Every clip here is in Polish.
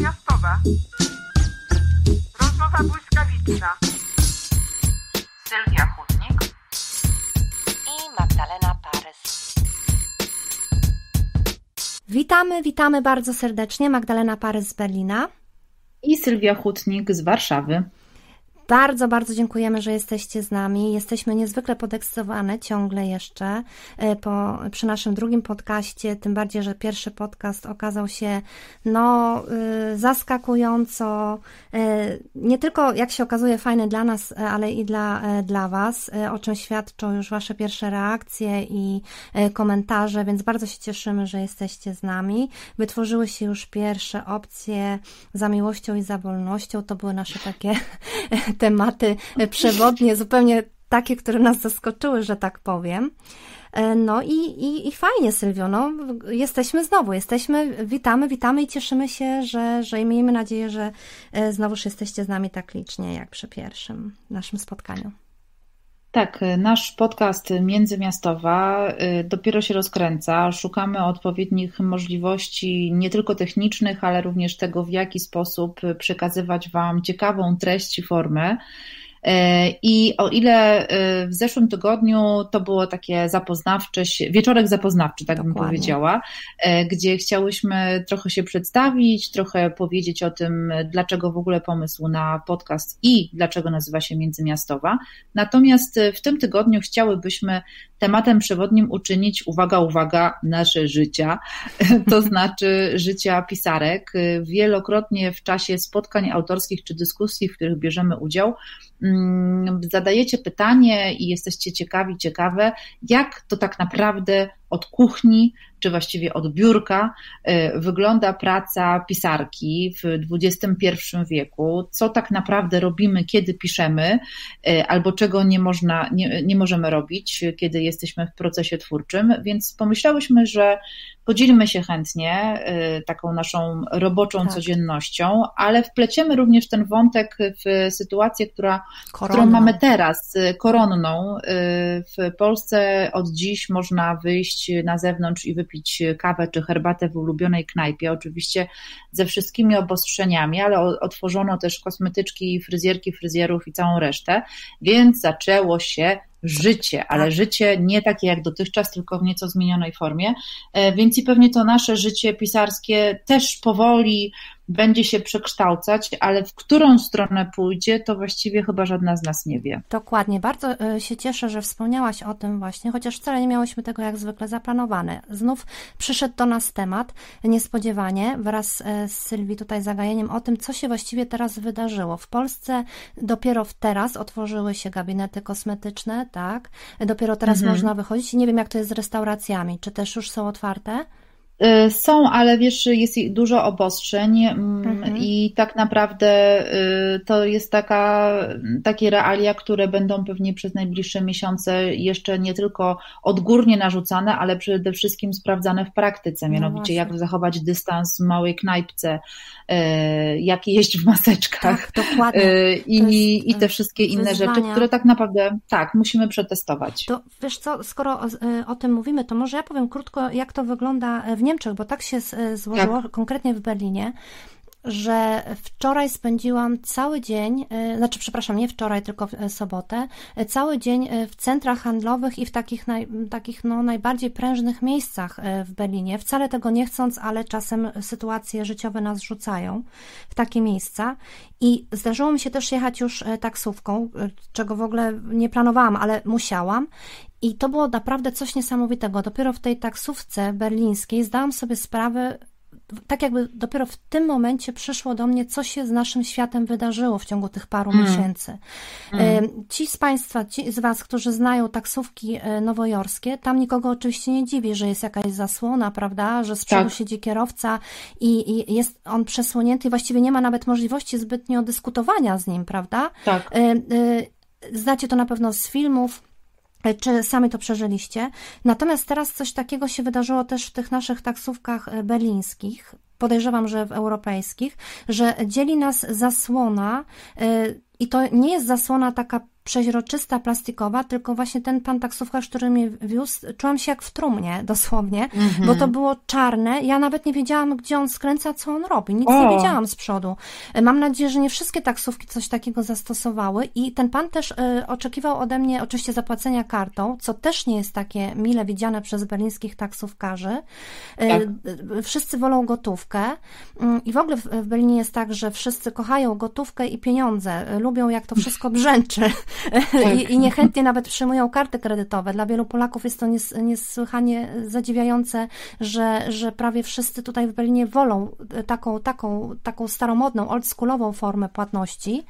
międzymiastowa. Rozmowa błyskawiczna. Sylwia Chudnik i Magdalena Parys. Witamy, witamy bardzo serdecznie. Magdalena Parys z Berlina. I Sylwia Hutnik z Warszawy. Bardzo, bardzo dziękujemy, że jesteście z nami. Jesteśmy niezwykle podekscytowane ciągle jeszcze e, po, przy naszym drugim podcaście, tym bardziej, że pierwszy podcast okazał się no, y, zaskakująco, y, nie tylko jak się okazuje fajny dla nas, ale i dla, dla Was, o czym świadczą już Wasze pierwsze reakcje i komentarze, więc bardzo się cieszymy, że jesteście z nami. Wytworzyły się już pierwsze opcje za miłością i za wolnością. To były nasze takie tematy przewodnie, zupełnie takie, które nas zaskoczyły, że tak powiem. E, no i, i, i fajnie, Sylwio, no, jesteśmy znowu, jesteśmy, witamy, witamy i cieszymy się, że, że miejmy nadzieję, że e, znowuż jesteście z nami tak licznie, jak przy pierwszym naszym spotkaniu. Tak, nasz podcast Międzymiastowa y, dopiero się rozkręca. Szukamy odpowiednich możliwości, nie tylko technicznych, ale również tego, w jaki sposób przekazywać Wam ciekawą treść i formę. E, I o ile e, w zeszłym tygodniu to było takie zapoznawcze, wieczorek zapoznawczy, tak Dokładnie. bym powiedziała, e, gdzie chciałyśmy trochę się przedstawić, trochę powiedzieć o tym, dlaczego w ogóle pomysł na podcast i dlaczego nazywa się Międzymiastowa. Natomiast w tym tygodniu chciałybyśmy tematem przewodnim uczynić, uwaga, uwaga, nasze życia, to znaczy życia pisarek. Wielokrotnie w czasie spotkań autorskich czy dyskusji, w których bierzemy udział, Mm, zadajecie pytanie i jesteście ciekawi, ciekawe, jak to tak naprawdę od kuchni, czy właściwie od biurka y, wygląda praca pisarki w XXI wieku, co tak naprawdę robimy, kiedy piszemy, y, albo czego nie, można, nie, nie możemy robić, kiedy jesteśmy w procesie twórczym, więc pomyślałyśmy, że podzielimy się chętnie y, taką naszą roboczą tak. codziennością, ale wpleciemy również ten wątek w sytuację, która, którą mamy teraz, koronną. W Polsce od dziś można wyjść na zewnątrz i wypić kawę czy herbatę w ulubionej knajpie, oczywiście ze wszystkimi obostrzeniami, ale otworzono też kosmetyczki, fryzjerki, fryzjerów i całą resztę, więc zaczęło się życie, ale tak. życie nie takie jak dotychczas, tylko w nieco zmienionej formie. E, więc i pewnie to nasze życie pisarskie też powoli będzie się przekształcać, ale w którą stronę pójdzie, to właściwie chyba żadna z nas nie wie. Dokładnie. Bardzo e, się cieszę, że wspomniałaś o tym właśnie, chociaż wcale nie miałyśmy tego jak zwykle zaplanowane. Znów przyszedł do nas temat niespodziewanie wraz e, z Sylwii tutaj zagajeniem o tym, co się właściwie teraz wydarzyło. W Polsce dopiero teraz otworzyły się gabinety kosmetyczne, tak? Dopiero teraz mhm. można wychodzić. Nie wiem, jak to jest z restauracjami. Czy też już są otwarte? Y, są, ale wiesz, jest dużo obostrzeń mm, mhm. i tak naprawdę y, to jest taka, takie realia, które będą pewnie przez najbliższe miesiące jeszcze nie tylko odgórnie narzucane, ale przede wszystkim sprawdzane w praktyce, no mianowicie no jak zachować dystans w małej knajpce, y, jak jeść w maseczkach tak, dokładnie. i, i te wszystkie inne wyzwania. rzeczy, które tak naprawdę tak, musimy przetestować. To wiesz co, skoro o, o tym mówimy, to może ja powiem krótko, jak to wygląda w Niemczech, bo tak się e, złożyło, tak. konkretnie w Berlinie, że wczoraj spędziłam cały dzień, e, znaczy przepraszam, nie wczoraj, tylko w e, sobotę, cały dzień w centrach handlowych i w takich, naj, takich no, najbardziej prężnych miejscach w Berlinie. Wcale tego nie chcąc, ale czasem sytuacje życiowe nas rzucają w takie miejsca. I zdarzyło mi się też jechać już taksówką, czego w ogóle nie planowałam, ale musiałam. I to było naprawdę coś niesamowitego. Dopiero w tej taksówce berlińskiej zdałam sobie sprawę, tak jakby dopiero w tym momencie przyszło do mnie, co się z naszym światem wydarzyło w ciągu tych paru mm. miesięcy. Mm. Ci z Państwa, ci z Was, którzy znają taksówki e, nowojorskie, tam nikogo oczywiście nie dziwi, że jest jakaś zasłona, prawda, że z przodu tak. siedzi kierowca i, i, jest on przesłonięty i właściwie nie ma nawet możliwości zbytnio dyskutowania z nim, prawda? Tak. E, znacie to na pewno z filmów czy sami to przeżyliście. Natomiast teraz coś takiego się wydarzyło też w tych naszych taksówkach e, berlińskich, podejrzewam, że w europejskich, że dzieli nas zasłona e, i to nie jest zasłona taka przeźroczysta, plastikowa, tylko właśnie ten pan taksówkarz, który mnie wiózł, czułam się jak w trumnie, dosłownie, mm-hmm. bo to było czarne. Ja nawet nie wiedziałam, gdzie on skręca, co on robi. Nic o. nie wiedziałam z przodu. Mam nadzieję, że nie wszystkie taksówki coś takiego zastosowały i ten pan też y, oczekiwał ode mnie oczywiście zapłacenia kartą, co też nie jest takie mile widziane przez berlińskich taksówkarzy. Y, tak. Y, wszyscy wolą gotówkę mm, i w ogóle w, w Berlinie jest tak, że wszyscy kochają gotówkę i pieniądze. Lubią, jak to wszystko brzęczy. Tak. I, I, niechętnie nawet przyjmują karty kredytowe. Dla wielu Polaków jest to nies, niesłychanie zadziwiające, że, że prawie wszyscy tutaj w Berlinie wolą taką, taką, taką staromodną, oldschoolową formę płatności,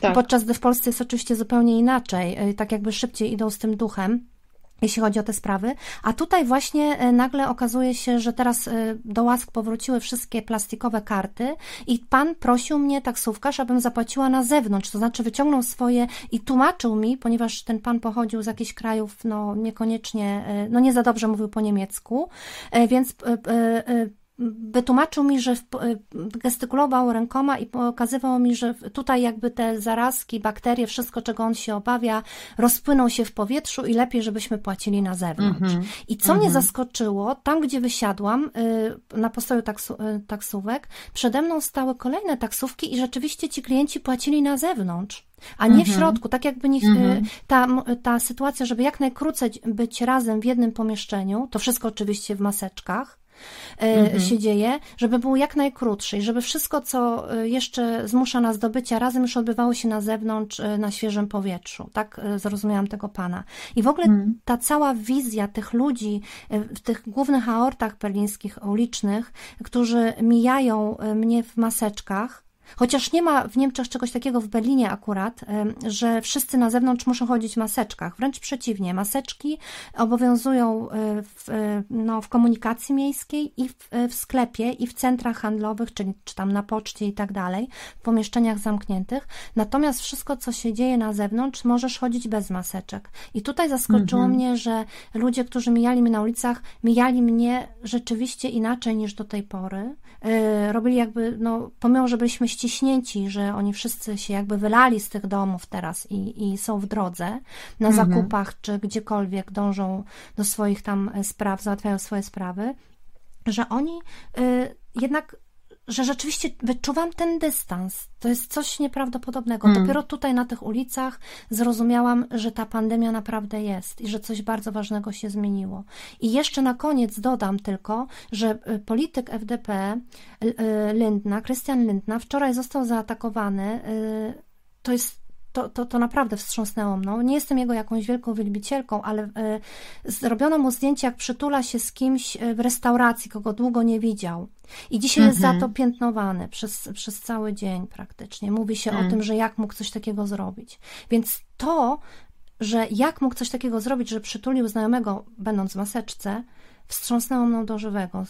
tak. podczas gdy w Polsce jest oczywiście zupełnie inaczej, tak jakby szybciej idą z tym duchem jeśli chodzi o te sprawy. A tutaj właśnie e, nagle okazuje się, że teraz e, do łask powróciły wszystkie plastikowe karty i pan prosił mnie, taksówkarz, abym zapłaciła na zewnątrz, to znaczy wyciągnął swoje i tłumaczył mi, ponieważ ten pan pochodził z jakichś krajów, no niekoniecznie, e, no nie za dobrze mówił po niemiecku, więc wytłumaczył mi, że y, gestykulował rękoma i pokazywał mi, że tutaj jakby te zarazki, bakterie, wszystko czego on się obawia, rozpłyną się w powietrzu i lepiej, żebyśmy płacili na zewnątrz. Mm -hmm. I co mm -hmm. mnie mhm. zaskoczyło, tam gdzie wysiadłam y, na postoju taksu, y, taksówek, przede mną stały kolejne taksówki i rzeczywiście ci klienci płacili na zewnątrz a nie w mhm. środku, tak jakby nie, mhm. ta, ta sytuacja, żeby jak najkrócej być razem w jednym pomieszczeniu, to wszystko oczywiście w maseczkach, mhm. się dzieje, żeby był jak najkrótszy i żeby wszystko, co e, jeszcze zmusza nas do bycia razem, już odbywało się na zewnątrz, e, na świeżym powietrzu. Tak zrozumiałam tego pana. I w ogóle mhm. ta cała wizja tych ludzi w tych głównych aortach berlińskich, ulicznych, którzy mijają mnie w maseczkach, Chociaż nie ma w Niemczech czegoś takiego w Berlinie akurat, że wszyscy na zewnątrz muszą chodzić w maseczkach. Wręcz przeciwnie, maseczki obowiązują e, w, e, no, w komunikacji miejskiej i w, e, w sklepie, i w centrach handlowych, czyli czy tam na poczcie i tak dalej, w pomieszczeniach zamkniętych. Natomiast wszystko, co się dzieje na zewnątrz, możesz chodzić bez maseczek. I tutaj zaskoczyło mhm. mnie, że ludzie, którzy mijali mnie na ulicach, mijali mnie rzeczywiście inaczej niż do tej pory. Robili jakby, no, pomimo, że byliśmy ściśnięci, że oni wszyscy się jakby wylali z tych domów teraz i, i są w drodze na mhm. zakupach czy gdziekolwiek dążą do swoich tam spraw, załatwiają swoje sprawy, że oni y, jednak że rzeczywiście wyczuwam ten dystans. To jest coś nieprawdopodobnego. Mm. Dopiero tutaj na tych ulicach zrozumiałam, że ta pandemia naprawdę jest i że coś bardzo ważnego się zmieniło. I jeszcze na koniec dodam tylko, że y, polityk FDP y, Lindna, Christian Lindna, wczoraj został zaatakowany. Y, to jest to, to, to naprawdę wstrząsnęło mną. Nie jestem jego jakąś wielką wielbicielką, ale y, zrobiono mu zdjęcie, jak przytula się z kimś w restauracji, kogo długo nie widział. I dzisiaj mhm. jest za mhm. to piętnowany przez, przez cały dzień praktycznie. Mówi się mhm. o tym, że jak mógł coś takiego zrobić. Więc to, że jak mógł coś takiego zrobić, że przytulił znajomego, będąc w maseczce, wstrząsnęło mną do żywego.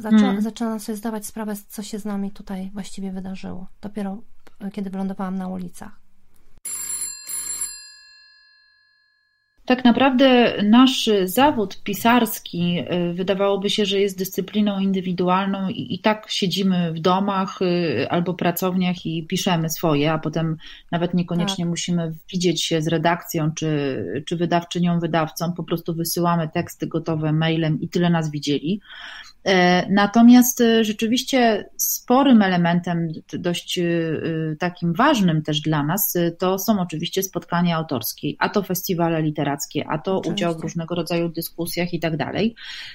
Zaczę. Zaczęłam sobie zdawać sprawę, co się z nami tutaj właściwie wydarzyło. Dopiero kiedy wylądowałam na ulicach. Tak naprawdę nasz zawód pisarski y, wydawałoby się, że jest dyscypliną indywidualną i, i tak siedzimy w domach y, albo pracowniach i piszemy swoje, a potem nawet niekoniecznie tak. musimy widzieć się z redakcją czy, czy wydawczynią, wydawcą, po prostu wysyłamy teksty gotowe mailem i tyle nas widzieli. E, natomiast e, rzeczywiście sporym elementem, dość e, takim ważnym też dla nas, to są oczywiście spotkania autorskie, a to festiwale literackie, a to oczywiście. udział w różnego rodzaju dyskusjach i tak dalej.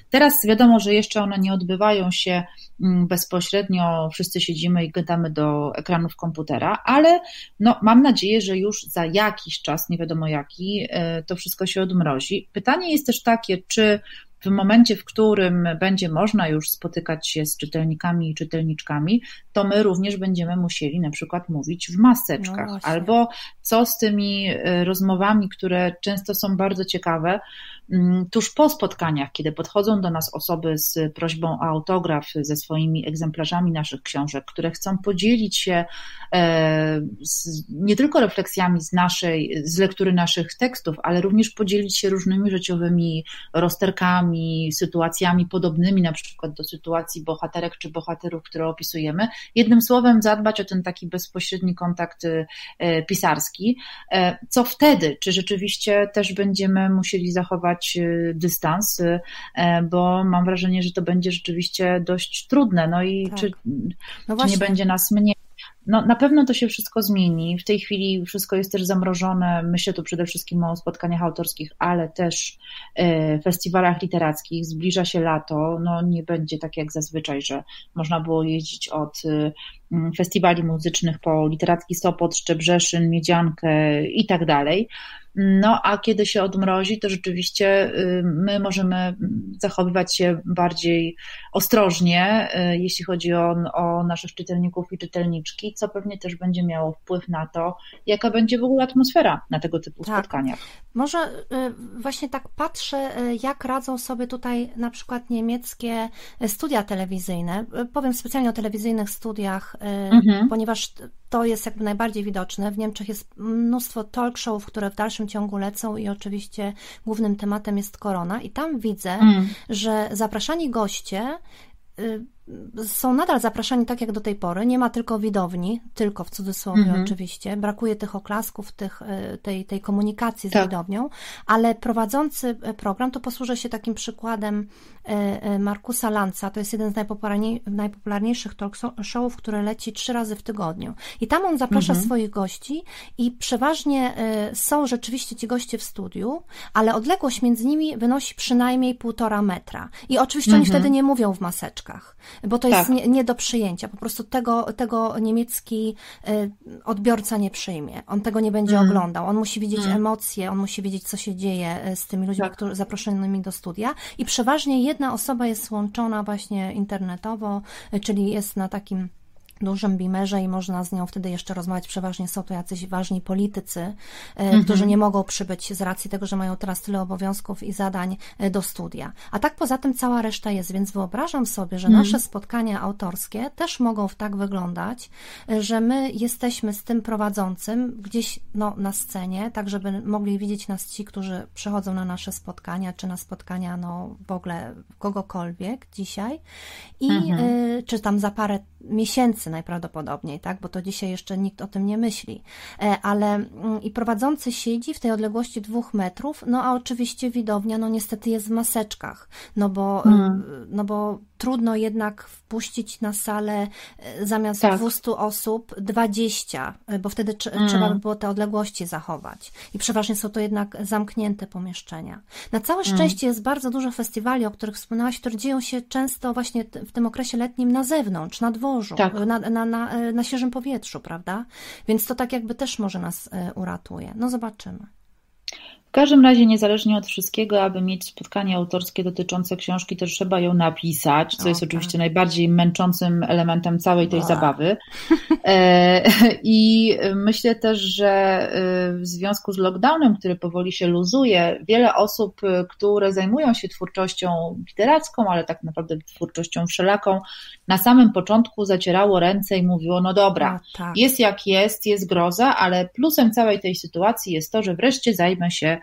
Teraz wiadomo, że jeszcze one nie odbywają się mm, bezpośrednio, wszyscy siedzimy i gadamy do ekranów komputera, ale no, mam nadzieję, że już za jakiś czas, nie wiadomo jaki, to wszystko się odmrozi. Pytanie jest też takie, czy w momencie, w którym będzie można już spotykać się z czytelnikami i czytelniczkami, to my również będziemy musieli na przykład mówić w maseczkach. No Albo co z tymi e, rozmowami, które często są bardzo ciekawe, tuż po spotkaniach, kiedy podchodzą do nas osoby z prośbą o autograf ze swoimi egzemplarzami naszych książek, które chcą podzielić się e, z, nie tylko refleksjami z naszej, z lektury naszych tekstów, ale również podzielić się różnymi życiowymi rozterkami, sytuacjami podobnymi na przykład do sytuacji bohaterek czy bohaterów, które opisujemy. Jednym słowem zadbać o ten taki bezpośredni kontakt e, pisarski. E, co wtedy? Czy rzeczywiście też będziemy musieli zachować dystans? Bo mam wrażenie, że to będzie rzeczywiście dość trudne. No i tak. czy, no czy nie będzie nas mniej? No, na pewno to się wszystko zmieni. W tej chwili wszystko jest też zamrożone. Myślę tu przede wszystkim o spotkaniach autorskich, ale też e, festiwalach literackich. Zbliża się lato. No, nie będzie tak jak zazwyczaj, że można było jeździć od e, festiwali muzycznych po literacki Sopot, Szczebrzeszyn, Miedziankę i tak dalej. No a kiedy się odmrozi, to rzeczywiście y, my możemy zachowywać się bardziej ostrożnie, y, jeśli chodzi o, o naszych czytelników i czytelniczki, co pewnie też będzie miało wpływ na to, jaka będzie w ogóle atmosfera na tego typu tak. spotkaniach. Może y, właśnie tak patrzę, jak radzą sobie tutaj na przykład niemieckie studia telewizyjne. Powiem specjalnie o telewizyjnych studiach, mhm. ponieważ to jest jakby najbardziej widoczne. W Niemczech jest mnóstwo talk showów, które w dalszym ciągu lecą i oczywiście głównym tematem jest korona. I tam widzę, mm. że zapraszani goście y, są nadal zapraszani tak jak do tej pory. Nie ma tylko widowni, tylko w cudzysłowie mhm. oczywiście. Brakuje tych oklasków, tych, e, tej, tej komunikacji z tak. widownią, ale prowadzący e, program, to posłużę się takim przykładem e, Markusa Lanza. To jest jeden z najpopularniejszych talk showów, który leci trzy razy w tygodniu. I tam on zaprasza mhm. swoich gości i przeważnie są rzeczywiście ci goście w studiu, ale odległość między nimi wynosi przynajmniej półtora metra. I oczywiście mhm. oni wtedy nie mówią w maseczkach bo to jest tak. nie, nie, do przyjęcia. Po prostu tego, tego niemiecki y, odbiorca nie przyjmie. On tego nie będzie mm. oglądał. On musi widzieć mm. emocje, on musi wiedzieć, co się dzieje y, z tymi ludźmi, tak. którzy zaproszonymi do studia. I przeważnie jedna osoba jest łączona właśnie internetowo, y, czyli jest na takim dużym bimerze i można z nią wtedy jeszcze rozmawiać. Przeważnie są to jacyś ważni politycy, mm -hmm. którzy nie mogą przybyć z racji tego, że mają teraz tyle obowiązków i zadań e, do studia. A tak poza tym cała reszta jest, więc wyobrażam sobie, że mm. nasze spotkania autorskie też mogą tak wyglądać, e, że my jesteśmy z tym prowadzącym gdzieś no, na scenie, tak żeby mogli widzieć nas ci, którzy przychodzą na nasze spotkania, czy na spotkania no, w ogóle kogokolwiek dzisiaj i -hmm. y, czy tam za parę miesięcy najprawdopodobniej, tak? Bo to dzisiaj jeszcze nikt o tym nie myśli. E, ale mm, i prowadzący siedzi w tej odległości dwóch metrów, no a oczywiście widownia, no niestety jest w maseczkach, no bo, hmm. no bo trudno jednak wpuścić na salę e, zamiast tak. 200 osób 20, e, bo wtedy mm. trzeba by było te odległości zachować. I przeważnie są to jednak zamknięte pomieszczenia. Na całe mm. szczęście jest bardzo dużo festiwali, o których wspomniałaś, które dzieją się często właśnie w tym okresie letnim na zewnątrz, na dworzu, tak. na, na, na, e, na świeżym powietrzu, prawda? Więc to tak jakby też może nas uratuje. No zobaczymy każdym razie, niezależnie od wszystkiego, aby mieć spotkanie autorskie dotyczące książki, to trzeba ją napisać, co jest tak. oczywiście najbardziej męczącym elementem całej tej zabawy. E, I myślę też, że e, w związku z lockdownem, który powoli się luzuje, wiele osób, e, które zajmują się twórczością literacką, ale tak naprawdę twórczością wszelaką, na samym początku zacierało ręce i mówiło: No dobra, tak. jest jak jest, jest groza, ale plusem całej tej sytuacji jest to, że wreszcie zajmę się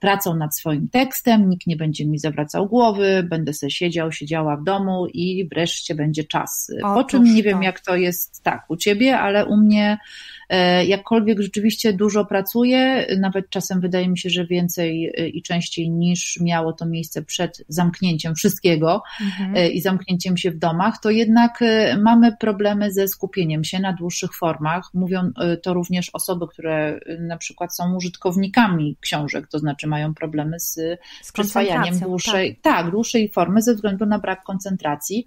pracą nad swoim tekstem, nikt nie będzie mi zawracał głowy, będę sobie siedział, siedziała w domu i wreszcie będzie czas. O, po czym nie wiem, jak to jest tak u ciebie, ale u mnie E, jakkolwiek rzeczywiście dużo pracuję, nawet czasem wydaje mi się, że więcej e, i częściej niż miało to miejsce przed zamknięciem wszystkiego mhm. E, i zamknięciem się w domach, to jednak mamy problemy ze skupieniem się na dłuższych formach. Mówią to również osoby, które na przykład są użytkownikami książek, to znaczy mają problemy z, z przyswajaniem dłuższej, tak. tak, dłuższej formy ze względu na brak koncentracji.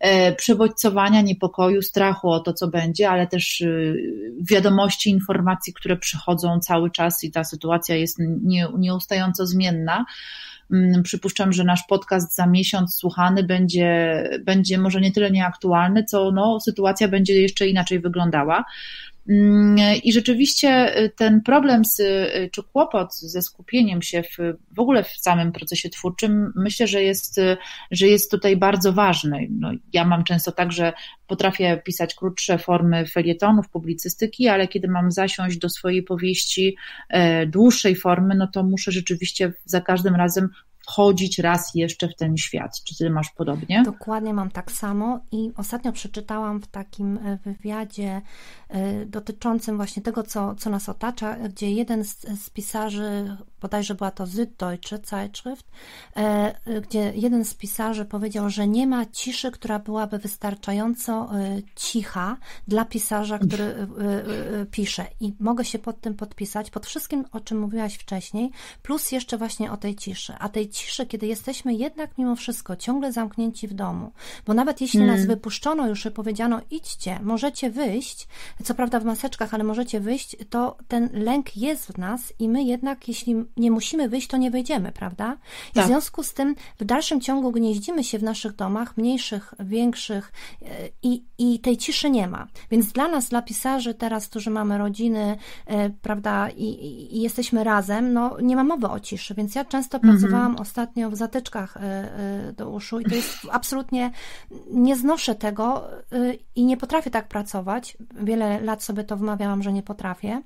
E, przebodźcowania, niepokoju, strachu o to, co będzie, ale też y, wiadomości, informacji, które przychodzą cały czas i ta sytuacja jest nie, nieustająco zmienna. Mm, przypuszczam, że nasz podcast za miesiąc słuchany będzie, będzie może nie tyle nieaktualny, co no, sytuacja będzie jeszcze inaczej wyglądała. Mm, I rzeczywiście y, ten problem z, y, czy kłopot ze skupieniem się w, w ogóle w samym procesie twórczym, myślę, że jest, y, że jest tutaj bardzo ważny. No, ja mam często tak, że potrafię pisać krótsze formy felietonów, publicystyki, ale kiedy mam zasiąść do swojej powieści e, dłuższej formy, no to muszę rzeczywiście za każdym razem wchodzić raz jeszcze w ten świat. Czy ty masz podobnie? Dokładnie mam tak samo i ostatnio przeczytałam w takim e, wywiadzie e, dotyczącym właśnie tego, co, co nas otacza, gdzie jeden z, z pisarzy, bodajże była to Süddeutsche Zeitschrift, e, gdzie jeden z pisarzy powiedział, że nie ma ciszy, która byłaby wystarczająco cicha dla pisarza, który pisze. I mogę się pod tym podpisać, pod wszystkim, o czym mówiłaś wcześniej, plus jeszcze właśnie o tej ciszy. A tej ciszy, kiedy jesteśmy jednak mimo wszystko ciągle zamknięci w domu, bo nawet jeśli nas hmm. wypuszczono już i powiedziano idźcie, możecie wyjść, co prawda w maseczkach, ale możecie wyjść, to ten lęk jest w nas i my jednak, jeśli nie musimy wyjść, to nie wyjdziemy, prawda? I tak. w związku z tym w dalszym ciągu gnieździmy się w naszych domach, mniejszych, większych e, i, i tej ciszy nie ma. Więc dla nas, dla pisarzy teraz, którzy mamy rodziny, e, prawda, i, i, jesteśmy razem, no nie ma mowy o ciszy, więc ja często mhm. pracowałam ostatnio w zatyczkach e, do uszu i to jest absolutnie, nie znoszę tego i nie potrafię tak pracować. Wiele lat sobie to wmawiałam, że nie potrafię.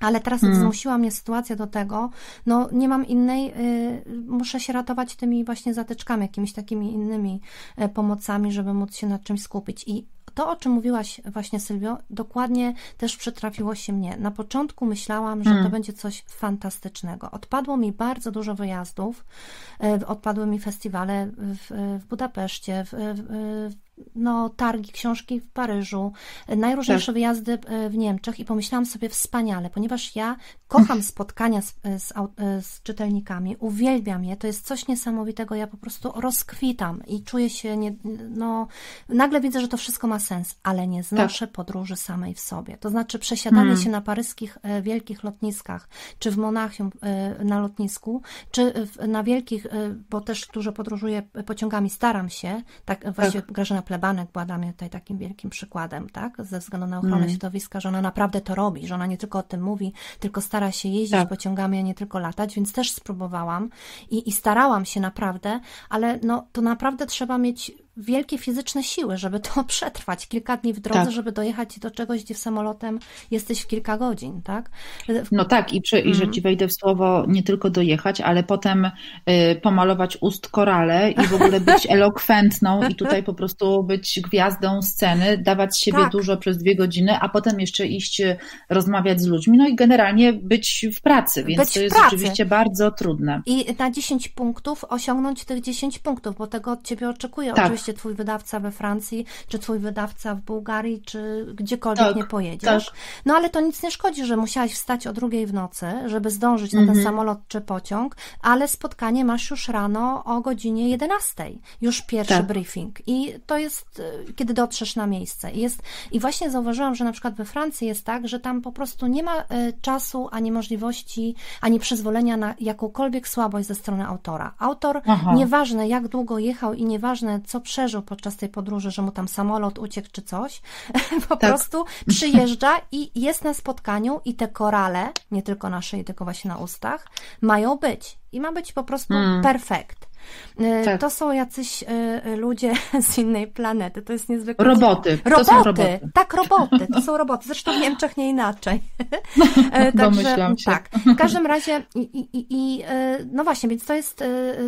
Ale teraz hmm. zmusiła mnie sytuacja do tego, no nie mam innej, muszę się ratować tymi właśnie zatyczkami, jakimiś takimi innymi pomocami, żeby móc się nad czymś skupić. I to, o czym mówiłaś właśnie, Sylwio, dokładnie też przytrafiło się mnie. Na początku myślałam, że to hmm. będzie coś fantastycznego. Odpadło mi bardzo dużo wyjazdów, e, odpadły mi festiwale w, w Budapeszcie, w, w, no, targi książki w Paryżu, najróżniejsze tak. wyjazdy e, w Niemczech i pomyślałam sobie wspaniale, ponieważ ja kocham spotkania z, z, e, z, czytelnikami, uwielbiam je, to jest coś niesamowitego, ja po prostu rozkwitam i czuję się, nie, no, nagle widzę, że to wszystko ma sens, ale nie znoszę tak. podróży samej w sobie. To znaczy przesiadanie hmm. się na paryskich e, wielkich lotniskach, czy w Monachium na lotnisku, czy na wielkich, bo też dużo podróżuję pociągami, staram się, tak właśnie tak. Grażyna Plebanek była dla mnie tutaj takim wielkim przykładem, tak? Ze względu na ochronę mm. środowiska, że ona naprawdę to robi, że ona nie tylko o tym mówi, tylko stara się jeździć tak. pociągami, a nie tylko latać, więc też spróbowałam i, i starałam się naprawdę, ale no, to naprawdę trzeba mieć wielkie fizyczne siły, żeby to przetrwać. Kilka dni w drodze, tak. żeby dojechać do czegoś, gdzie samolotem jesteś w kilka godzin, tak? No tak, i, przy, mm. i że mhm. ci wejdę w słowo, nie tylko dojechać, ale potem y, pomalować ust korale i w ogóle być elokwentną i tutaj po prostu być gwiazdą sceny, dawać siebie tak. dużo przez dwie godziny, a potem jeszcze iść y, rozmawiać z ludźmi, no i generalnie być w pracy, więc być to jest pracy. rzeczywiście bardzo trudne. I na 10 punktów osiągnąć tych 10 punktów, bo tego od ciebie oczekuję tak. oczywiście twój wydawca we Francji, czy twój wydawca w Bułgarii, czy gdziekolwiek tak, nie pojedziesz. Tak. No ale to nic nie szkodzi, że musiałaś wstać o drugiej w nocy, żeby zdążyć na ten mhm. samolot czy pociąg, ale spotkanie masz już rano o godzinie 11. Już pierwszy tak. briefing. I to jest, y, kiedy dotrzesz na miejsce. I, jest, I właśnie zauważyłam, że na przykład we Francji jest tak, że tam po prostu nie ma y, czasu, ani możliwości, ani przyzwolenia na jakąkolwiek słabość ze strony autora. Autor, Aha. nieważne jak długo jechał i nieważne co przeżył podczas tej podróży, że mu tam samolot uciekł czy coś, po tak. prostu przyjeżdża i jest na spotkaniu i te korale, nie tylko na szyi, tylko właśnie na ustach, mają być. I ma być po prostu mm. perfekt. E, tak. To są jacyś e, ludzie z innej planety. To jest niezwykle. Roboty. Roboty. Roboty. Tak, roboty. To są roboty. Zresztą w Niemczech nie inaczej. E, także, się. Tak. W każdym razie, i, i, i, no właśnie, więc to jest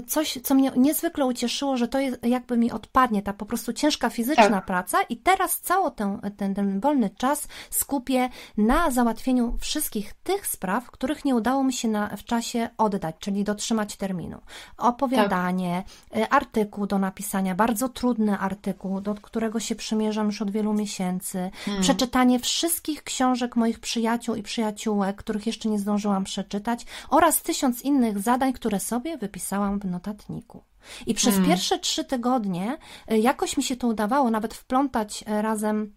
coś, co mnie niezwykle ucieszyło, że to jest, jakby mi odpadnie ta po prostu ciężka fizyczna tak. praca i teraz cały ten, ten, ten wolny czas skupię na załatwieniu wszystkich tych spraw, których nie udało mi się na, w czasie oddać, czyli dotrzymać terminu. Opowiadanie, zadanie, e, artykuł do napisania, bardzo trudny artykuł, do którego się przymierzam już od wielu miesięcy, hmm. przeczytanie wszystkich książek moich przyjaciół i przyjaciółek, których jeszcze nie zdążyłam przeczytać, oraz tysiąc innych zadań, które sobie wypisałam w notatniku. I przez hmm. pierwsze trzy tygodnie e, jakoś mi się to udawało nawet wplątać e, razem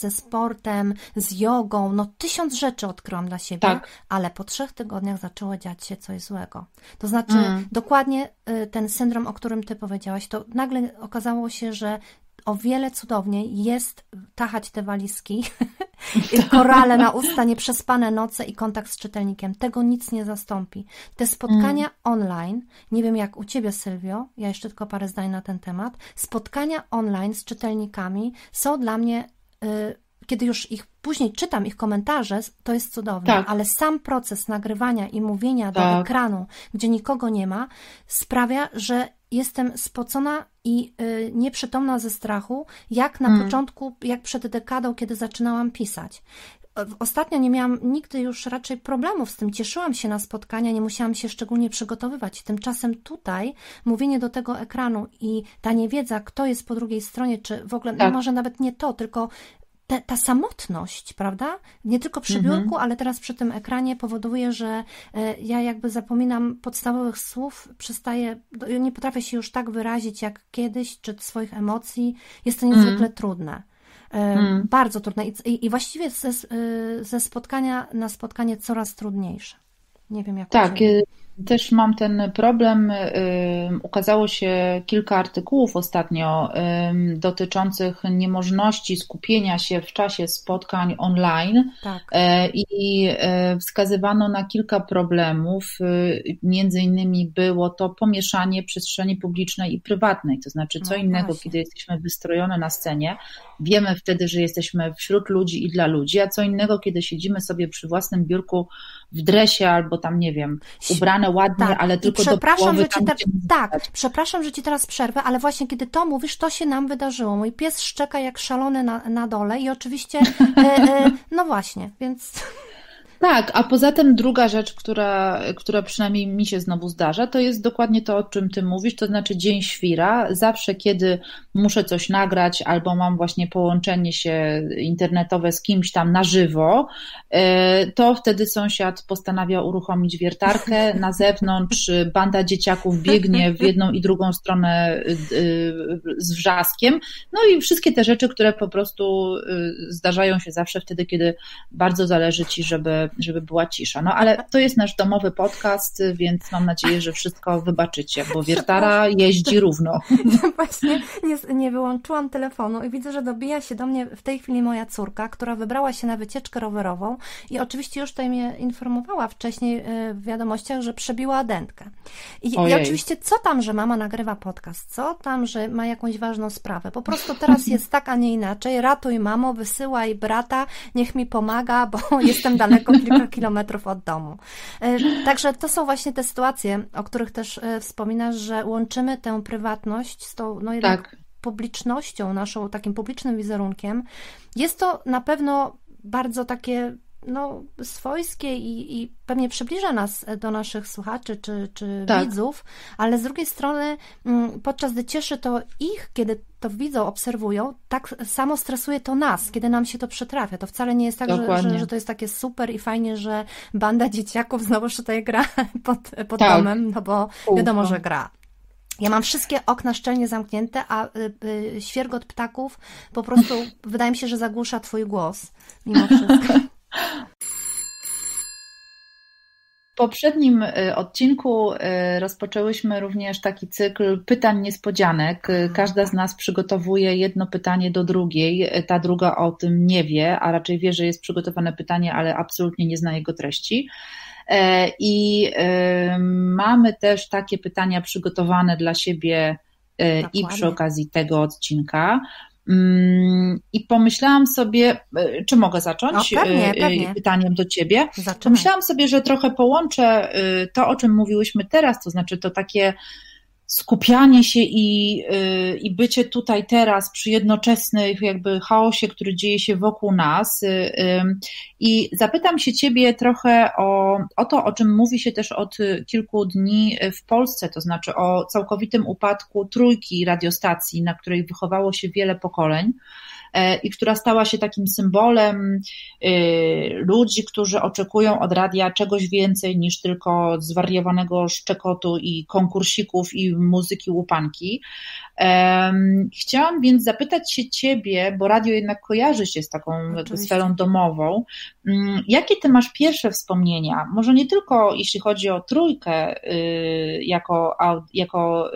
ze sportem, z jogą, no tysiąc rzeczy odkryłam dla siebie, tak. ale po trzech tygodniach zaczęło dziać się coś złego. To znaczy, mm. dokładnie y, ten syndrom, o którym ty powiedziałaś, to nagle okazało się, że o wiele cudowniej jest tachać te walizki korale na usta, nieprzespane noce i kontakt z czytelnikiem. Tego nic nie zastąpi. Te spotkania mm. online, nie wiem jak u Ciebie Sylwio, ja jeszcze tylko parę zdań na ten temat, spotkania online z czytelnikami są dla mnie... Y, kiedy już ich później czytam ich komentarze, to jest cudowne, tak. ale sam proces nagrywania i mówienia tak. do ekranu, gdzie nikogo nie ma, sprawia, że jestem spocona i y, nieprzytomna ze strachu, jak na mm. początku, jak przed dekadą, kiedy zaczynałam pisać. Ostatnio nie miałam nigdy już raczej problemów z tym. Cieszyłam się na spotkania, nie musiałam się szczególnie przygotowywać. Tymczasem tutaj mówienie do tego ekranu i ta niewiedza, kto jest po drugiej stronie, czy w ogóle, no tak. no może nawet nie to, tylko te, ta samotność, prawda? Nie tylko przy biurku, mhm. ale teraz przy tym ekranie powoduje, że e, ja jakby zapominam podstawowych słów, przestaję, nie potrafię się już tak wyrazić jak kiedyś, czy swoich emocji. Jest to niezwykle mm. trudne. Mm. Bardzo trudne I, i właściwie ze, e, ze spotkania na spotkanie coraz trudniejsze. Nie wiem jak. Tak, też mam ten problem. Ukazało się kilka artykułów ostatnio dotyczących niemożności skupienia się w czasie spotkań online tak. E, i e, wskazywano na kilka problemów. Między innymi było to pomieszanie przestrzeni publicznej i prywatnej, to znaczy co no innego, właśnie. kiedy jesteśmy wystrojone na scenie, wiemy wtedy, że jesteśmy wśród ludzi i dla ludzi, a co innego, kiedy siedzimy sobie przy własnym biurku w dresie albo tam, nie wiem, ubrane ładnie, tak. ale tylko do połowy że ci Tak, przepraszam, że Ci teraz przerwę, ale właśnie kiedy to mówisz, to się nam wydarzyło. Mój pies szczeka jak szalony na, na dole i oczywiście, e, e, no właśnie, więc... Tak, a poza tym druga rzecz, która, która przynajmniej mi się znowu zdarza, to jest dokładnie to, o czym ty mówisz, to znaczy dzień świra. Zawsze, kiedy muszę coś nagrać albo mam właśnie połączenie się internetowe z kimś tam na żywo, e, to wtedy sąsiad postanawia uruchomić wiertarkę. Na zewnątrz banda dzieciaków biegnie w jedną i drugą stronę e, z wrzaskiem. No i wszystkie te rzeczy, które po prostu e, zdarzają się zawsze wtedy, kiedy bardzo zależy ci, żeby żeby, była cisza. No ale to jest nasz domowy podcast, więc mam nadzieję, że wszystko wybaczycie, bo wiertara jeździ równo. Właśnie nie, nie wyłączyłam telefonu i widzę, że dobija się do mnie w tej chwili moja córka, która wybrała się na wycieczkę rowerową i oczywiście już tutaj mnie informowała wcześniej e, w wiadomościach, że przebiła dętkę. I, I, oczywiście co tam, że mama nagrywa podcast, co tam, że ma jakąś ważną sprawę. Po prostu teraz jest tak, a nie inaczej. Ratuj mamo, wysyłaj brata, niech mi pomaga, bo jestem daleko kilka kilometrów od domu. E, także to są właśnie te sytuacje, o których też e, wspominasz, że łączymy tę prywatność z tą no jednak tak. publicznością, naszą takim publicznym wizerunkiem. Jest to na pewno bardzo takie no, swojskie i, i pewnie przybliża nas do naszych słuchaczy czy, czy tak. widzów, ale z drugiej strony, mm, podczas gdy cieszy to ich, kiedy to widzą, obserwują, tak samo stresuje to nas, kiedy nam się to przytrafia. To wcale nie jest tak, że, że, że, to jest takie super i fajnie, że banda dzieciaków znowu tutaj gra pod, pod tak. domem, no bo wiadomo, że gra. Ja mam wszystkie okna szczelnie zamknięte, a y, y, świergot ptaków po prostu wydaje mi się, że zagłusza twój głos mimo wszystko. W poprzednim y, odcinku y, rozpoczęłyśmy również taki cykl pytań niespodzianek. Y, każda z nas przygotowuje jedno pytanie do drugiej. Ta druga o tym nie wie, a raczej wie, że jest przygotowane pytanie, ale absolutnie nie zna jego treści. E, I mamy też takie pytania przygotowane dla siebie Dokładnie. i przy okazji tego odcinka. Mm, I pomyślałam sobie, e, czy mogę zacząć no, pewnie, e, pewnie. pytaniem do ciebie? Pomyślałam sobie, że trochę połączę e, to, o czym mówiłyśmy teraz, to znaczy to takie skupianie się i, y, i bycie tutaj teraz przy jednoczesnym jakby chaosie, który dzieje się wokół nas. Y, I zapytam się Ciebie trochę o, o to, o czym mówi się też od kilku dni w Polsce, to znaczy o całkowitym upadku trójki radiostacji, na której wychowało się wiele pokoleń. E, i która stała się takim symbolem e, ludzi, którzy oczekują od radia czegoś więcej niż tylko zwariowanego szczekotu i konkursików i muzyki łupanki. Chciałam więc zapytać się Ciebie, bo radio jednak kojarzy się z taką sferą domową. Mm, jakie Ty masz pierwsze wspomnienia? Może nie tylko jeśli chodzi o trójkę y, jako, jako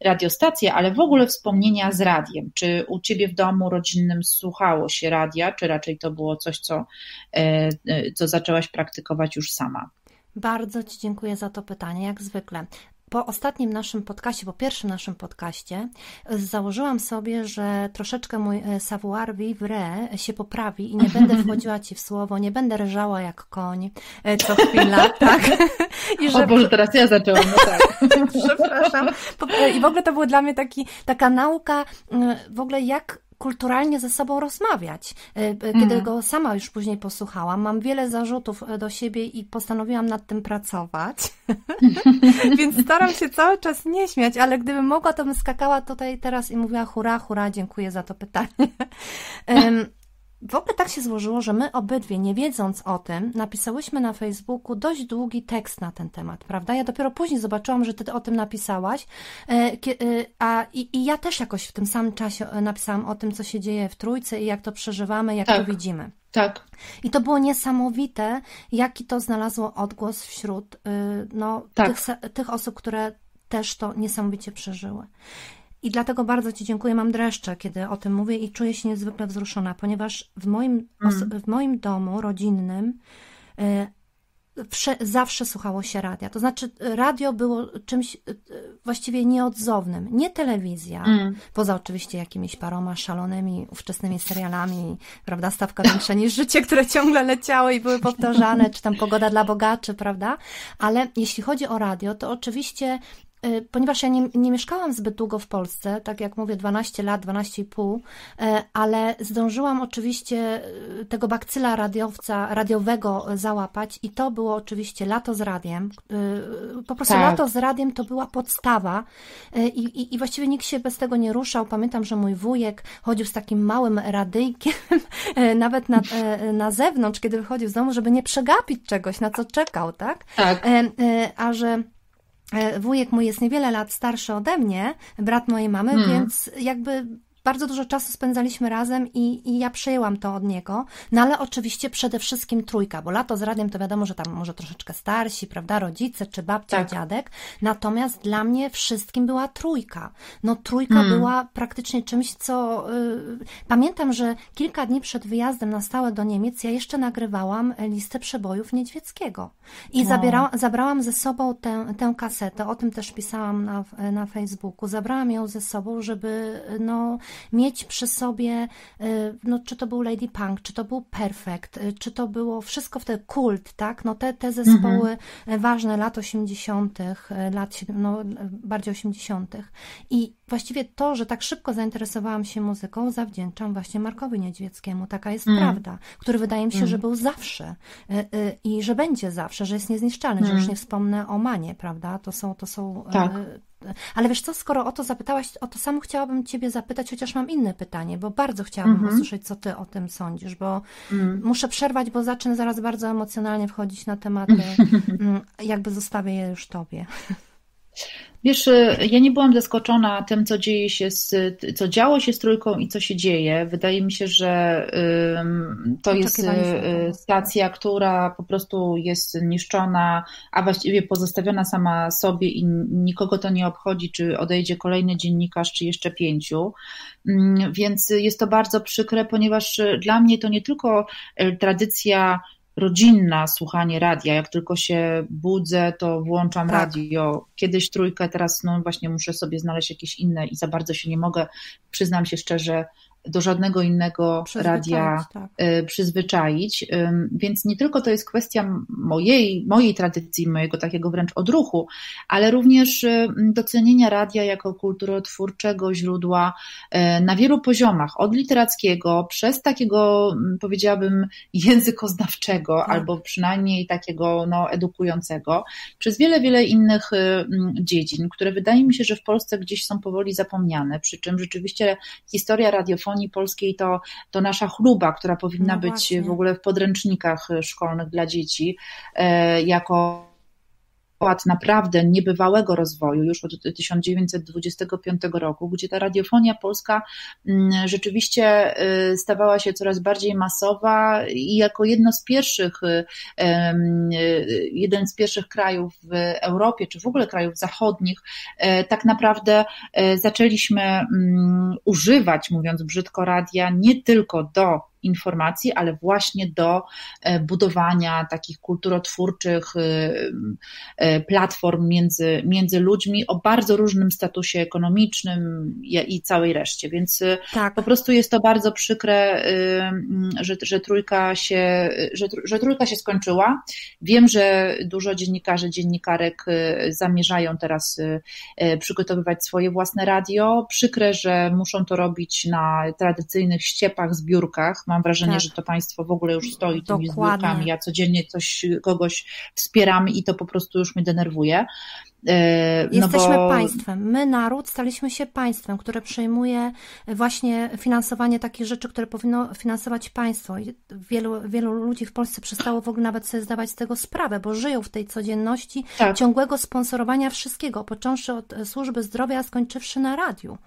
radiostację, ale w ogóle wspomnienia z radiem. Czy u Ciebie w domu rodzinnym słuchało się radia, czy raczej to było coś, co, e, e, co zaczęłaś praktykować już sama? Bardzo Ci dziękuję za to pytanie, jak zwykle. Po ostatnim naszym podcaście, po pierwszym naszym podcaście, założyłam sobie, że troszeczkę mój e, savoir vivre się poprawi i nie będę wchodziła Ci w słowo, nie będę ryżała jak koń e, co chwila, tak? I że... O Boże, teraz ja zaczęłam, no tak. Przepraszam. E, I w ogóle to była dla mnie taki, taka nauka w ogóle jak kulturalnie ze sobą rozmawiać. E, kiedy mm. go sama już później posłuchałam, mam wiele zarzutów e, do siebie i postanowiłam nad tym pracować. Więc staram się cały czas nie śmiać, ale gdybym mogła, to bym skakała tutaj teraz i mówiła hura, hura, dziękuję za to pytanie. W ogóle tak się złożyło, że my obydwie, nie wiedząc o tym, napisałyśmy na Facebooku dość długi tekst na ten temat, prawda? Ja dopiero później zobaczyłam, że ty o tym napisałaś, e, e, a i, i ja też jakoś w tym samym czasie e, napisałam o tym, co się dzieje w Trójce i jak to przeżywamy, jak tak. to widzimy. Tak. I to było niesamowite, jaki to znalazło odgłos wśród no, tak. tych, tych osób, które też to niesamowicie przeżyły. I dlatego bardzo Ci dziękuję. Mam dreszcze, kiedy o tym mówię i czuję się niezwykle wzruszona, ponieważ w moim, mm. w moim domu rodzinnym y, zawsze słuchało się radia. To znaczy, radio było czymś y, właściwie nieodzownym. Nie telewizja, mm. poza oczywiście jakimiś paroma szalonymi, ówczesnymi serialami, prawda, stawka większa niż życie, które ciągle leciały i były powtarzane, czy tam pogoda dla bogaczy, prawda? Ale jeśli chodzi o radio, to oczywiście ponieważ ja nie, nie, mieszkałam zbyt długo w Polsce, tak jak mówię, 12 lat, 12,5, y, ale zdążyłam oczywiście y, tego bakcyla radiowca, radiowego załapać i to było oczywiście lato z radiem. Po prostu tak. lato z radiem to była podstawa I, i, i właściwie nikt się bez tego nie ruszał. Pamiętam, że mój wujek chodził z takim małym radyjkiem nawet na, na zewnątrz, kiedy wychodził z domu, żeby nie przegapić czegoś, na co czekał, tak? Tak. A że wujek mój jest niewiele lat starszy ode mnie, brat mojej mamy, hmm. więc jakby bardzo dużo czasu spędzaliśmy razem i, i ja przejęłam to od niego. No ale oczywiście przede wszystkim trójka, bo lato z radiem to wiadomo, że tam może troszeczkę starsi, prawda, rodzice czy babcia, tak. dziadek. Natomiast dla mnie wszystkim była trójka. No trójka hmm. była praktycznie czymś, co y, pamiętam, że kilka dni przed wyjazdem na stałe do Niemiec ja jeszcze nagrywałam listę przebojów Niedźwieckiego. I zabierała, zabrałam ze sobą tę, tę kasetę, o tym też pisałam na, na Facebooku. Zabrałam ją ze sobą, żeby no mieć przy sobie, y, no, czy to był Lady Punk, czy to był Perfect, y, czy to było wszystko w te kult, tak? No te, te zespoły mhm. ważne lat 80., y, lat no, bardziej 80. I właściwie to, że tak szybko zainteresowałam się muzyką, zawdzięczam właśnie Markowi Niedźwieckiemu. Taka jest mm. prawda, który wydaje mi się, mm. że był zawsze i że będzie zawsze, że jest niezniszczalny, mm. że już mm. nie wspomnę o Manie, prawda? To są, to są tak. Ale wiesz co, skoro o to zapytałaś, o to samo chciałabym Ciebie zapytać, chociaż mam inne pytanie, bo bardzo chciałabym -hmm. usłyszeć, co Ty o tym sądzisz, bo mm. muszę przerwać, bo zacznę zaraz bardzo emocjonalnie wchodzić na tematy, mm, jakby zostawię je już Tobie. Wiesz, y, ja nie byłam zaskoczona tym, co dzieje się, z, co działo się z trójką i co się dzieje. Wydaje mi się, że to jest y, stacja, która po prostu jest niszczona, a właściwie pozostawiona sama sobie i nikogo to nie obchodzi, czy odejdzie kolejny dziennikarz, czy jeszcze pięciu. Mm, więc jest to bardzo przykre, ponieważ dla mnie to nie tylko y, tradycja rodzinna słuchanie radia. Jak tylko się budzę, to włączam tak. radio. Kiedyś trójkę, teraz no właśnie muszę sobie znaleźć jakieś inne i za bardzo się nie mogę, przyznam się szczerze, do żadnego innego radia tak. Y, przyzwyczaić. Więc nie tylko to jest kwestia mojej, mojej tradycji, mojego takiego wręcz odruchu, ale również docenienia radia jako kulturotwórczego źródła y, na wielu poziomach, od literackiego, przez takiego powiedziałabym językoznawczego, tak. albo przynajmniej takiego no, edukującego, przez wiele, wiele innych y, dziedzin, które wydaje mi się, że w Polsce gdzieś są powoli zapomniane, przy czym rzeczywiście historia radiofonii radiofonii polskiej to, to nasza chluba, która powinna no być w ogóle w podręcznikach szkolnych dla dzieci, e, jako naprawdę niebywałego rozwoju już od 1925 roku, gdzie ta radiofonia polska mm, rzeczywiście y, stawała się coraz bardziej masowa i jako jedno z pierwszych, y, y, jeden z pierwszych krajów w Europie, czy w ogóle krajów zachodnich, tak naprawdę zaczęliśmy mm, używać, mówiąc brzydko, radia nie tylko do informacji, ale właśnie do e, budowania takich kulturotwórczych e, e, platform między, między ludźmi o bardzo różnym statusie ekonomicznym i całej reszcie. Więc tak. po prostu jest to bardzo przykre, że, że, trójka się, że, że trójka się skończyła. Wiem, że dużo dziennikarzy, dziennikarek zamierzają teraz przygotowywać swoje własne radio. Przykre, że muszą to robić na tradycyjnych ściepach, zbiórkach Mam wrażenie, tak. że to państwo w ogóle już stoi tymi Dokładnie. zbiórkami. Ja codziennie coś, kogoś wspieram i to po prostu już mnie denerwuje. E, no Jesteśmy bo... państwem. My, naród, staliśmy się państwem, które przejmuje właśnie finansowanie takich rzeczy, które powinno finansować państwo. Wielu, wielu ludzi w Polsce przestało w ogóle nawet sobie zdawać z tego sprawę, bo żyją w tej codzienności tak. ciągłego sponsorowania wszystkiego, począwszy od służby zdrowia, a skończywszy na radiu.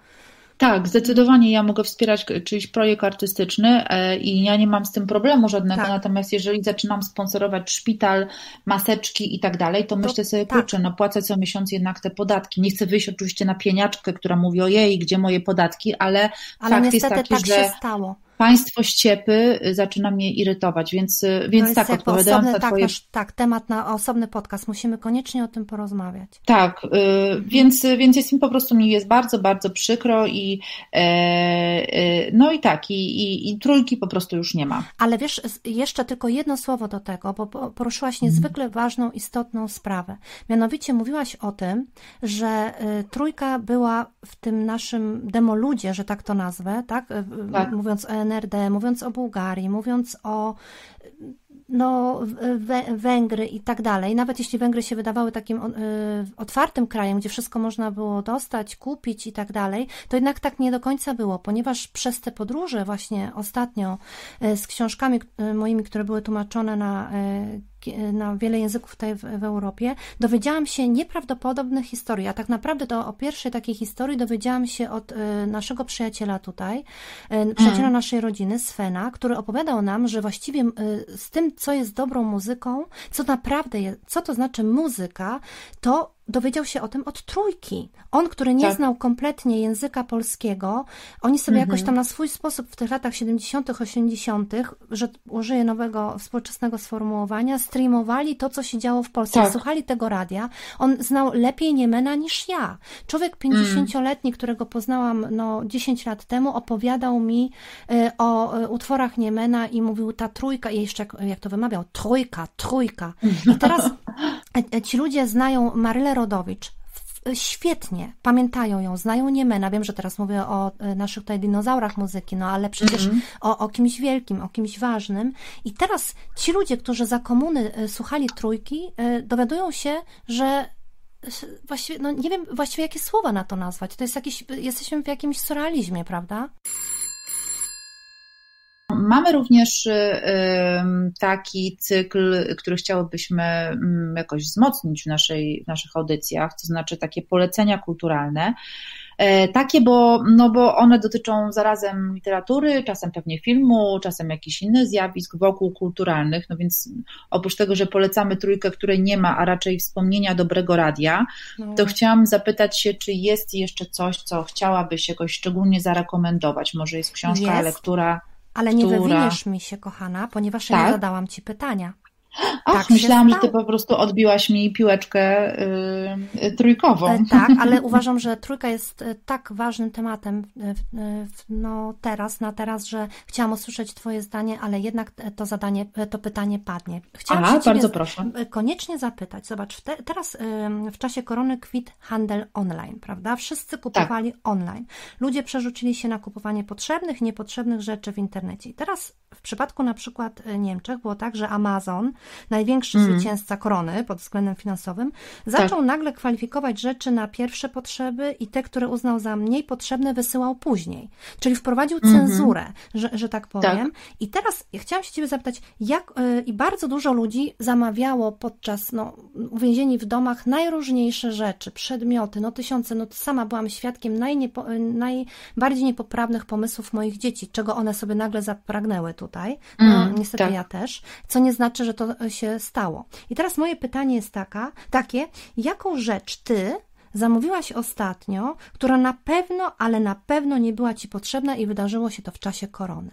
Tak, zdecydowanie ja mogę wspierać czyjś projekt artystyczny e, i ja nie mam z tym problemu żadnego, tak. natomiast jeżeli zaczynam sponsorować szpital, maseczki i tak dalej, to, to myślę sobie, tak. kurczę, no płacę co miesiąc jednak te podatki. Nie chcę wyjść oczywiście na pieniaczkę, która mówi, ojej, gdzie moje podatki, ale, ale fakt jest taki, tak że... Się stało państwo ściepy zaczyna mnie irytować, więc, więc tak, odpowiadając osobny, na tak, twoje... Nasz, tak, temat na osobny podcast, musimy koniecznie o tym porozmawiać. Tak, y, więc, więc jest mi po prostu, mi jest bardzo, bardzo przykro i e, e, no i tak, i, i, i trójki po prostu już nie ma. Ale wiesz, jeszcze tylko jedno słowo do tego, bo poruszyłaś niezwykle mhm. ważną, istotną sprawę. Mianowicie mówiłaś o tym, że y, trójka była w tym naszym demoludzie, że tak to nazwę, tak? Y, tak. Mówiąc o NRD, mówiąc o Bułgarii, mówiąc o no, Węgry i tak dalej. Nawet jeśli Węgry się wydawały takim y, otwartym krajem, gdzie wszystko można było dostać, kupić i tak dalej, to jednak tak nie do końca było, ponieważ przez te podróże właśnie ostatnio y, z książkami y, moimi, które były tłumaczone na na wiele języków tutaj w, w, Europie, dowiedziałam się nieprawdopodobnych historii, a tak naprawdę to o pierwszej takiej historii dowiedziałam się od y, naszego przyjaciela tutaj, y, przyjaciela mm. naszej rodziny, Svena, który opowiadał nam, że właściwie z tym, co jest dobrą muzyką, co naprawdę jest, co to znaczy muzyka, to dowiedział się o tym od trójki. On, który nie tak. znał kompletnie języka polskiego, oni sobie mhm. jakoś tam na swój sposób w tych latach 70., 80., że użyję nowego współczesnego sformułowania, streamowali to, co się działo w Polsce. Tak. Słuchali tego radia. On znał lepiej Niemena niż ja. Człowiek 50-letni, mm. którego poznałam no, 10 lat temu, opowiadał mi y, o y, utworach Niemena i mówił ta trójka, i jeszcze jak, jak to wymawiał, trójka, trójka. I teraz ci ludzie znają Marylę Rodowicz, świetnie, pamiętają ją, znają Niemena. Wiem, że teraz mówię o e, naszych tutaj dinozaurach muzyki, no ale przecież mm -hmm. o, o kimś wielkim, o kimś ważnym. I teraz ci ludzie, którzy za komuny e, słuchali trójki, e, dowiadują się, że właściwie, no nie wiem właściwie jakie słowa na to nazwać. To jest jakiś, jesteśmy w jakimś surrealizmie, prawda? Mamy również y, taki cykl, który chciałybyśmy mm, jakoś wzmocnić w, naszej, w naszych audycjach, to znaczy takie polecenia kulturalne. E, takie, bo, no bo one dotyczą zarazem literatury, czasem pewnie filmu, czasem jakichś innych zjawisk wokół kulturalnych. No więc oprócz tego, że polecamy trójkę, której nie ma, a raczej wspomnienia dobrego radia, no. to chciałam zapytać się, czy jest jeszcze coś, co chciałabyś jakoś szczególnie zarekomendować? Może jest książka, jest. lektura. Ale która... nie wywiniesz mi się, kochana, ponieważ tak? ja nie zadałam ci pytania. Ach, tak myślałam, że ty po prostu odbiłaś mi piłeczkę yy, trójkową. E, tak, ale uważam, że trójka jest e, tak ważnym tematem e, no, teraz, na teraz, że chciałam usłyszeć twoje zdanie, ale jednak to zadanie, to pytanie padnie. Chciałam Aha, bardzo proszę. koniecznie zapytać. Zobacz, te, teraz w czasie korony kwit handel online, prawda? Wszyscy kupowali tak. online. Ludzie przerzucili się na kupowanie potrzebnych, niepotrzebnych rzeczy w internecie. I teraz w przypadku na przykład Niemczech było tak, że Amazon, największy mm. zwycięzca korony pod względem finansowym, zaczął tak. nagle kwalifikować rzeczy na pierwsze potrzeby i te, które uznał za mniej potrzebne, wysyłał później. Czyli wprowadził mm -hmm. cenzurę, że, że tak powiem. Tak. I teraz chciałam się Ciebie zapytać, jak yy, i bardzo dużo ludzi zamawiało podczas, no, uwięzieni w domach najróżniejsze rzeczy, przedmioty, no tysiące, no sama byłam świadkiem najniepo, najbardziej niepoprawnych pomysłów moich dzieci, czego one sobie nagle zapragnęły tutaj. No, mm, niestety tak. ja też, co nie znaczy, że to się stało. I teraz moje pytanie jest taka, takie, jaką rzecz ty zamówiłaś ostatnio, która na pewno, ale na pewno nie była ci potrzebna i wydarzyło się to w czasie korony?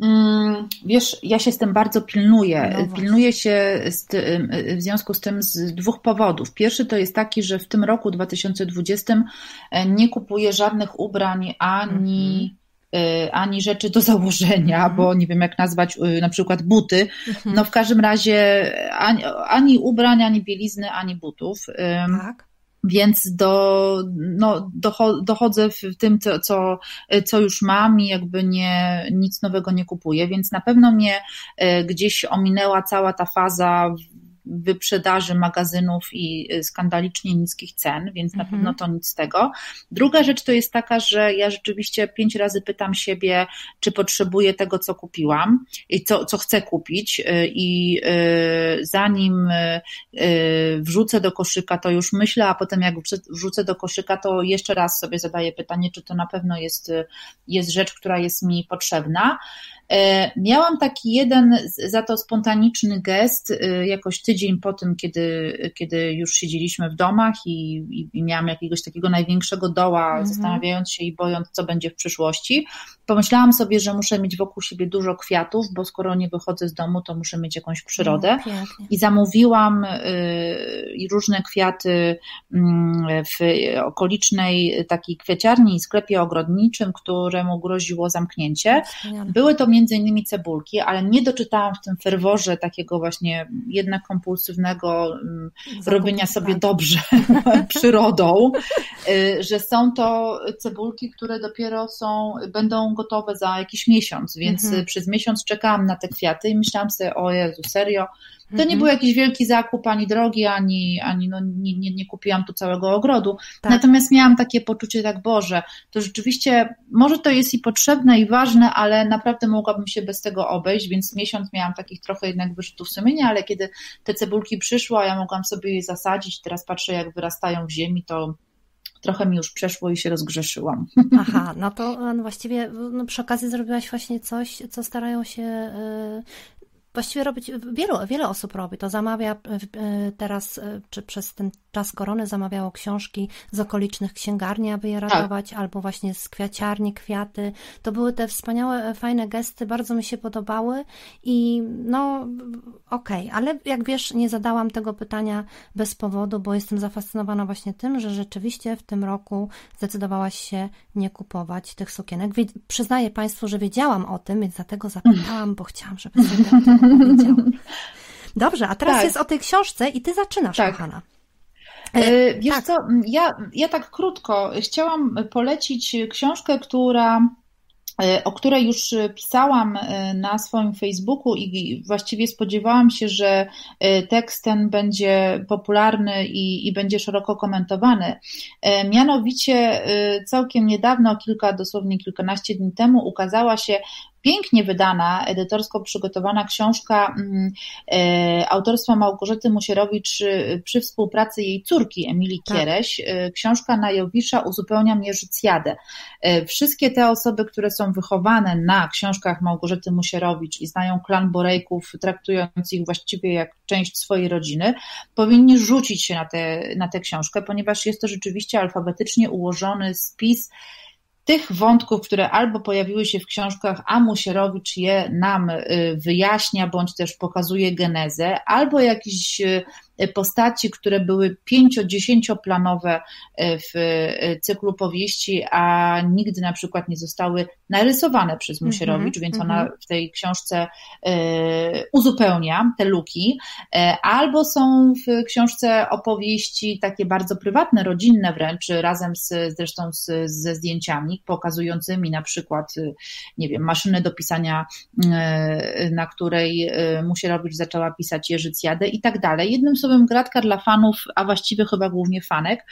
Mm, wiesz, ja się z tym bardzo pilnuję. No pilnuję się tym, w związku z tym z dwóch powodów. Pierwszy to jest taki, że w tym roku 2020 e, nie kupuję żadnych ubrań ani. Mm-hmm. ani rzeczy do założenia, mm-hmm. bo nie wiem jak nazwać e, na przykład buty. Mm-hmm. No w każdym razie ani, ani ubrań, ani bielizny, ani butów. Tak więc do, no, dochodzę w tym, co, co, co już mam i jakby nie, nic nowego nie kupuję, więc na pewno mnie gdzieś ominęła cała ta faza wyprzedaży magazynów i y, skandalicznie niskich cen, więc na pewno mhm. to nic z tego. Druga rzecz to jest taka, że ja rzeczywiście pięć razy pytam siebie, czy potrzebuję tego, co kupiłam i co, co chcę kupić y, i y, zanim wrzucę do koszyka, to już myślę, a potem jak wrzucę do koszyka, to jeszcze raz sobie zadaję pytanie, czy to na pewno jest, jest rzecz, która jest mi potrzebna. E, miałam taki jeden za to spontaniczny gest, e, jakoś tydzień po tym, kiedy, kiedy już siedzieliśmy w domach i, i, i miałam jakiegoś takiego największego doła, mhm. zastanawiając się i bojąc, co będzie w przyszłości. Pomyślałam sobie, że muszę mieć wokół siebie dużo kwiatów, bo skoro nie wychodzę z domu, to muszę mieć jakąś przyrodę. No, I zamówiłam y, różne kwiaty mm, w okolicznej takiej kwieciarni i sklepie ogrodniczym, któremu groziło zamknięcie. Były to między innymi cebulki, ale nie doczytałam w tym ferworze takiego właśnie jednak kompulsywnego mm, robienia sobie tak. dobrze przyrodą, y, że są to cebulki, które dopiero są, będą gotowe za jakiś miesiąc, więc mhm. przez miesiąc czekałam na te kwiaty i myślałam sobie, o Jezu, serio, to nie mhm. był jakiś wielki zakup, ani drogi, ani, ani no, nie, nie, nie kupiłam tu całego ogrodu. Tak. Natomiast miałam takie poczucie, tak Boże, to rzeczywiście, może to jest i potrzebne, i ważne, ale naprawdę mogłabym się bez tego obejść, więc miesiąc miałam takich trochę jednak wyrzutów sumienia, ale kiedy te cebulki przyszły, a ja mogłam sobie je zasadzić, teraz patrzę, jak wyrastają w ziemi, to trochę mi już przeszło i się rozgrzeszyłam. Aha, no to no właściwie no przy okazji zrobiłaś właśnie coś, co starają się y, właściwie robić, wielu, wiele osób robi. To zamawia e, teraz, e, czy przez ten czas korony zamawiało książki z okolicznych księgarni, aby je tak. ratować, tak. albo właśnie z kwiaciarni kwiaty. To były te wspaniałe, e, fajne gesty, bardzo mi się podobały i no okej, okay. ale jak wiesz, nie zadałam tego pytania bez powodu, bo jestem zafascynowana właśnie tym, że rzeczywiście w tym roku zdecydowałaś się nie kupować tych sukienek. Przyznaję Państwu, że wiedziałam o tym, więc dlatego zapytałam, bo chciałam, żeby sobie powiedział. Dobrze, a teraz tak. jest o tej książce i ty zaczynasz, tak. kochana. E, e, wiesz tak. co, ja, ja tak krótko chciałam polecić książkę, która e, o której już pisałam na swoim Facebooku i właściwie spodziewałam się, że tekst ten będzie popularny i, i, będzie szeroko komentowany. Mianowicie całkiem niedawno, kilka, dosłownie kilkanaście dni temu, ukazała się pięknie wydana, edytorsko przygotowana książka mm, e, autorstwa Małgorzaty Musierowicz y, przy współpracy jej córki Emilii tak. Kiereś. E, książka na Jowisza uzupełnia Mierzycjadę. E, wszystkie te osoby, które są wychowane na książkach Małgorzaty Musierowicz i znają klan Borejków, traktując ich właściwie jak część swojej rodziny, powinni rzucić się na tę na tę książkę, ponieważ jest to rzeczywiście alfabetycznie ułożony spis tych wątków, które albo pojawiły się w książkach, a Musierowicz je nam y, wyjaśnia, bądź też pokazuje genezę, albo jakiś y, postaci, które były pięcio-dziesięcioplanowe w cyklu powieści, a nigdy na przykład nie zostały narysowane przez mhm, Musierowicz, mm -hmm, więc ona mm -hmm. w tej książce uzupełnia te luki, albo są w książce opowieści takie bardzo prywatne, rodzinne wręcz, razem z, zresztą z, ze zdjęciami pokazującymi na przykład, nie wiem, maszynę do pisania, na której Musierowicz zaczęła pisać Jerzycjadę i tak dalej. Jednym słowem gratka dla fanów, a właściwie chyba głównie fanek.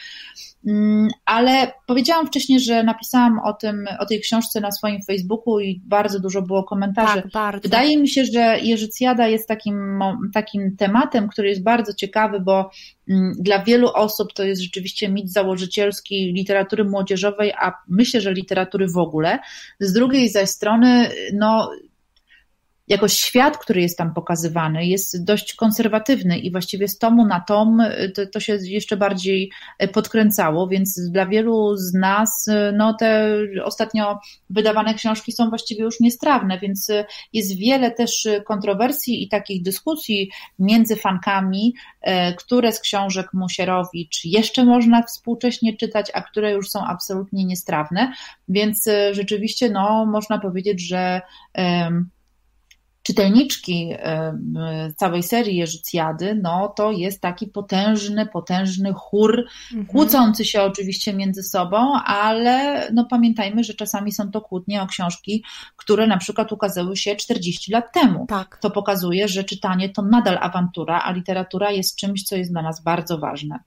Mm, ale powiedziałam wcześniej, że napisałam o tym, o tej książce na swoim Facebooku i bardzo dużo było komentarzy. Tak, bardzo. Wydaje mi się, że Jerzycjada jest takim, takim tematem, który jest bardzo ciekawy, bo mm, dla wielu osób to jest rzeczywiście mit założycielski literatury młodzieżowej, a myślę, że literatury w ogóle. Z drugiej zaś strony, no, jakoś świat, który jest tam pokazywany, jest dość konserwatywny i właściwie z tomu na tom y, to, to się jeszcze bardziej y, podkręcało, więc dla wielu z nas y, no, te ostatnio wydawane książki są właściwie już niestrawne, więc jest wiele też kontrowersji i takich dyskusji między fankami, które z książek Musierowicz jeszcze można współcześnie czytać, a które już są absolutnie niestrawne, więc rzeczywiście no, można powiedzieć, że czytelniczki całej serii Jerzycjady, no to jest taki potężny, potężny chór, mhm. kłócący się oczywiście między sobą, ale no pamiętajmy, że czasami są to kłótnie o książki, które na przykład ukazały się 40 lat temu. Tak. To pokazuje, że czytanie to nadal awantura, a literatura jest czymś, co jest dla nas bardzo ważne.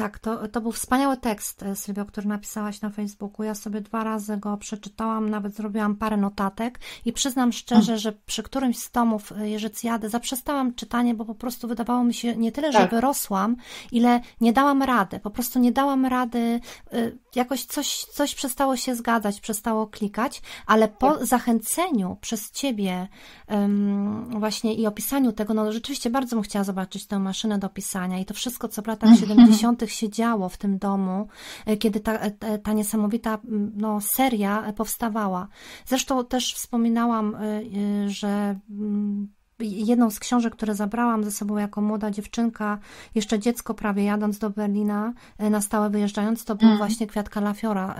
Tak, to, to był wspaniały tekst, e, Sylwio, który napisałaś na Facebooku. Ja sobie dwa razy go przeczytałam, nawet zrobiłam parę notatek i przyznam szczerze, że przy którymś z tomów e, Jerzycjady zaprzestałam czytanie, bo po prostu wydawało mi się nie tyle, że tak. wyrosłam, ile nie dałam rady. Po prostu nie dałam rady, e, jakoś coś, coś przestało się zgadzać, przestało klikać, ale po tak. zachęceniu przez Ciebie właśnie i opisaniu tego, no rzeczywiście bardzo bym chciała zobaczyć tę maszynę do pisania i to wszystko, co w latach 70 się działo w tym domu, e, kiedy ta, e, ta niesamowita no, seria powstawała. Zresztą też wspominałam, e, że jedną z książek, które zabrałam ze sobą jako młoda dziewczynka, jeszcze dziecko prawie jadąc do Berlina, na stałe wyjeżdżając, to był mm. właśnie Kwiat Kalafiora.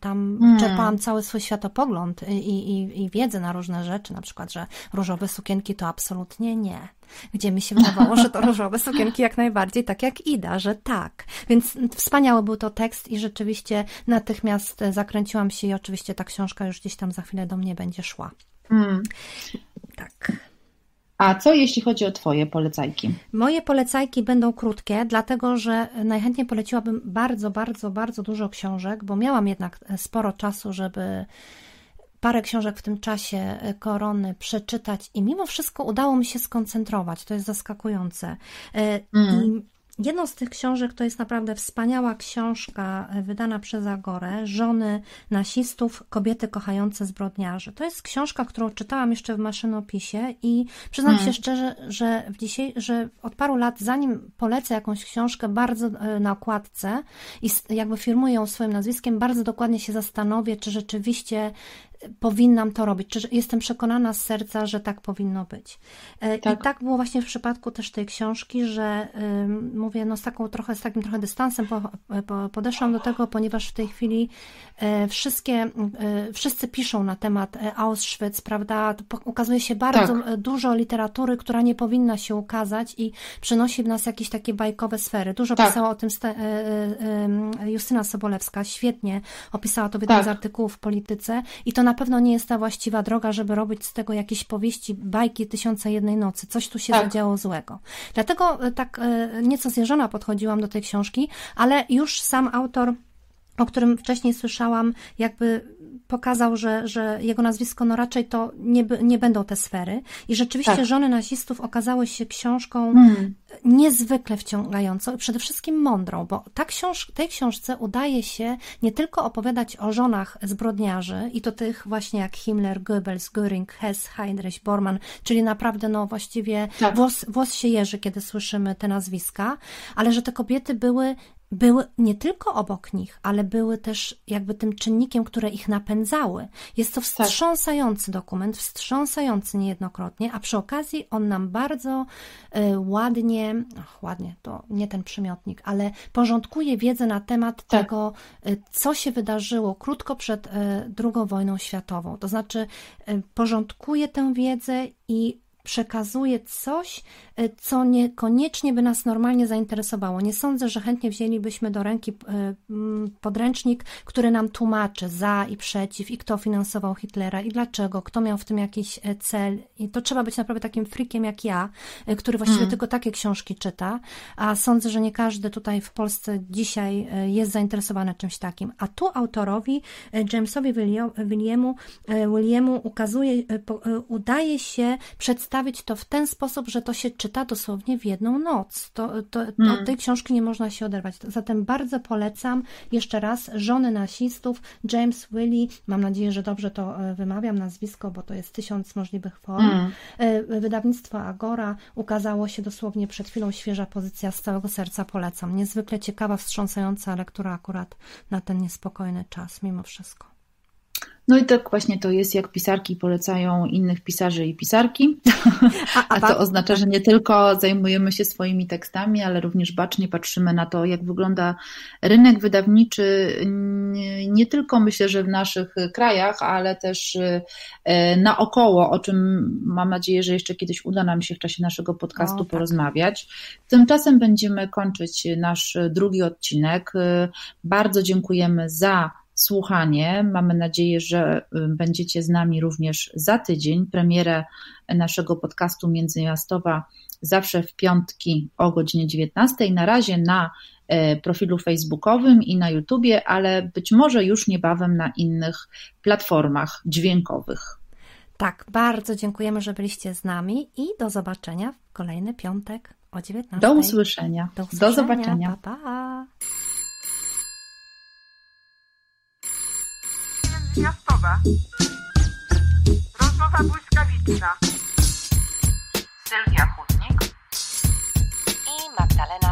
Tam mm. czerpałam cały swój światopogląd i, i, i wiedzę na różne rzeczy, na przykład, że różowe sukienki to absolutnie nie gdzie mi się wydawało, że to różowe sukienki jak najbardziej, tak jak Ida, że tak. Więc wspaniały był to tekst i rzeczywiście natychmiast zakręciłam się i oczywiście ta książka już gdzieś tam za chwilę do mnie będzie szła. Mm. Tak. A co jeśli chodzi o Twoje polecajki? Moje polecajki będą krótkie, dlatego że najchętniej poleciłabym bardzo, bardzo, bardzo dużo książek, bo miałam jednak sporo czasu, żeby parę książek w tym czasie e, korony przeczytać i mimo wszystko udało mi się skoncentrować. To jest zaskakujące. E, mm. I Jedną z tych książek to jest naprawdę wspaniała książka e, wydana przez Agorę, Żony nasistów, kobiety kochające zbrodniarzy. To jest książka, którą czytałam jeszcze w maszynopisie i przyznam hmm. się szczerze, że, w dzisiaj, że od paru lat, zanim polecę jakąś książkę bardzo na okładce i jakby firmuję ją swoim nazwiskiem, bardzo dokładnie się zastanowię, czy rzeczywiście powinnam to robić, czy jestem przekonana z serca, że tak powinno być. E, tak. I tak było właśnie w przypadku też tej książki, że mówię, no z taką trochę, z takim trochę dystansem po, po, podeszłam do tego, ponieważ w tej chwili e, wszystkie, e, wszyscy piszą na temat Auschwitz, prawda? Ukazuje się bardzo tak. dużo literatury, która nie powinna się ukazać i przynosi w nas jakieś takie bajkowe sfery. Dużo tak. pisała o tym Justyna Sobolewska, świetnie opisała to w jednym tak. z artykułów w Polityce i to na pewno nie jest ta właściwa droga, żeby robić z tego jakieś powieści, bajki Tysiąca Jednej Nocy. Coś tu się tak. zadziało złego. Dlatego e, tak e, nieco zjeżona podchodziłam do tej książki, ale już sam autor o którym wcześniej słyszałam, jakby pokazał, że, że jego nazwisko, no raczej to nie, nie będą te sfery. I rzeczywiście tak. Żony nazistów okazały się książką mm. niezwykle wciągającą, przede wszystkim mądrą, bo ta książ tej książce udaje się nie tylko opowiadać o żonach zbrodniarzy, i to tych właśnie jak Himmler, Goebbels, Göring, Hess, Heinrich, Bormann, czyli naprawdę no właściwie tak. włos, włos się jeży, kiedy słyszymy te nazwiska, ale że te kobiety były były nie tylko obok nich, ale były też jakby tym czynnikiem, które ich napędzały. Jest to tak. wstrząsający dokument, wstrząsający niejednokrotnie, a przy okazji on nam bardzo y, ładnie, ach, ładnie, to nie ten przymiotnik, ale porządkuje wiedzę na temat tak. tego, y, co się wydarzyło krótko przed y, II wojną światową. To znaczy, porządkuje tę wiedzę i przekazuje coś, e, co niekoniecznie by nas normalnie zainteresowało. Nie sądzę, że chętnie wzięlibyśmy do ręki e, podręcznik, który nam tłumaczy za i przeciw, i kto finansował Hitlera, i dlaczego, kto miał w tym jakiś e, cel. I to trzeba być naprawdę takim frikiem jak ja, który właściwie mm. tylko takie książki czyta, a sądzę, że nie każdy tutaj w Polsce dzisiaj jest zainteresowany czymś takim. A tu autorowi, Jamesowi Williamu, Williamu ukazuje, udaje się przedstawić przedstawić to w ten sposób, że to się czyta dosłownie w jedną noc. To, to, to. Od tej książki nie można się oderwać. Zatem bardzo polecam jeszcze raz Żony nasistów, James Willy, mam nadzieję, że dobrze to e, wymawiam nazwisko, bo to jest tysiąc możliwych form. Mm. Wydawnictwo Agora ukazało się dosłownie przed chwilą świeża pozycja, z całego serca polecam. Niezwykle ciekawa, wstrząsająca lektura akurat na ten niespokojny czas, mimo wszystko. No i tak właśnie to jest, jak pisarki polecają innych pisarzy i pisarki. A, a, a to oznacza, że nie tylko zajmujemy się swoimi tekstami, ale również bacznie patrzymy na to, jak wygląda rynek wydawniczy, nie tylko myślę, że w naszych krajach, ale też e, naokoło, o czym mam nadzieję, że jeszcze kiedyś uda nam się w czasie naszego podcastu o, tak. porozmawiać. Tymczasem będziemy kończyć nasz drugi odcinek. Bardzo dziękujemy za słuchanie. Mamy nadzieję, że y, będziecie z nami również za tydzień. Premierę naszego podcastu Międzymiastowa zawsze w piątki o godzinie 19. Na razie na e, profilu facebookowym i na YouTubie, ale być może już niebawem na innych platformach dźwiękowych. Tak, bardzo dziękujemy, że byliście z nami i do zobaczenia w kolejny piątek o 19. Do usłyszenia. Do, usłyszenia. do zobaczenia. Pa, pa. miastowe. Rozmowa błyskawiczna. Sylwia Chudnik i Magdalena.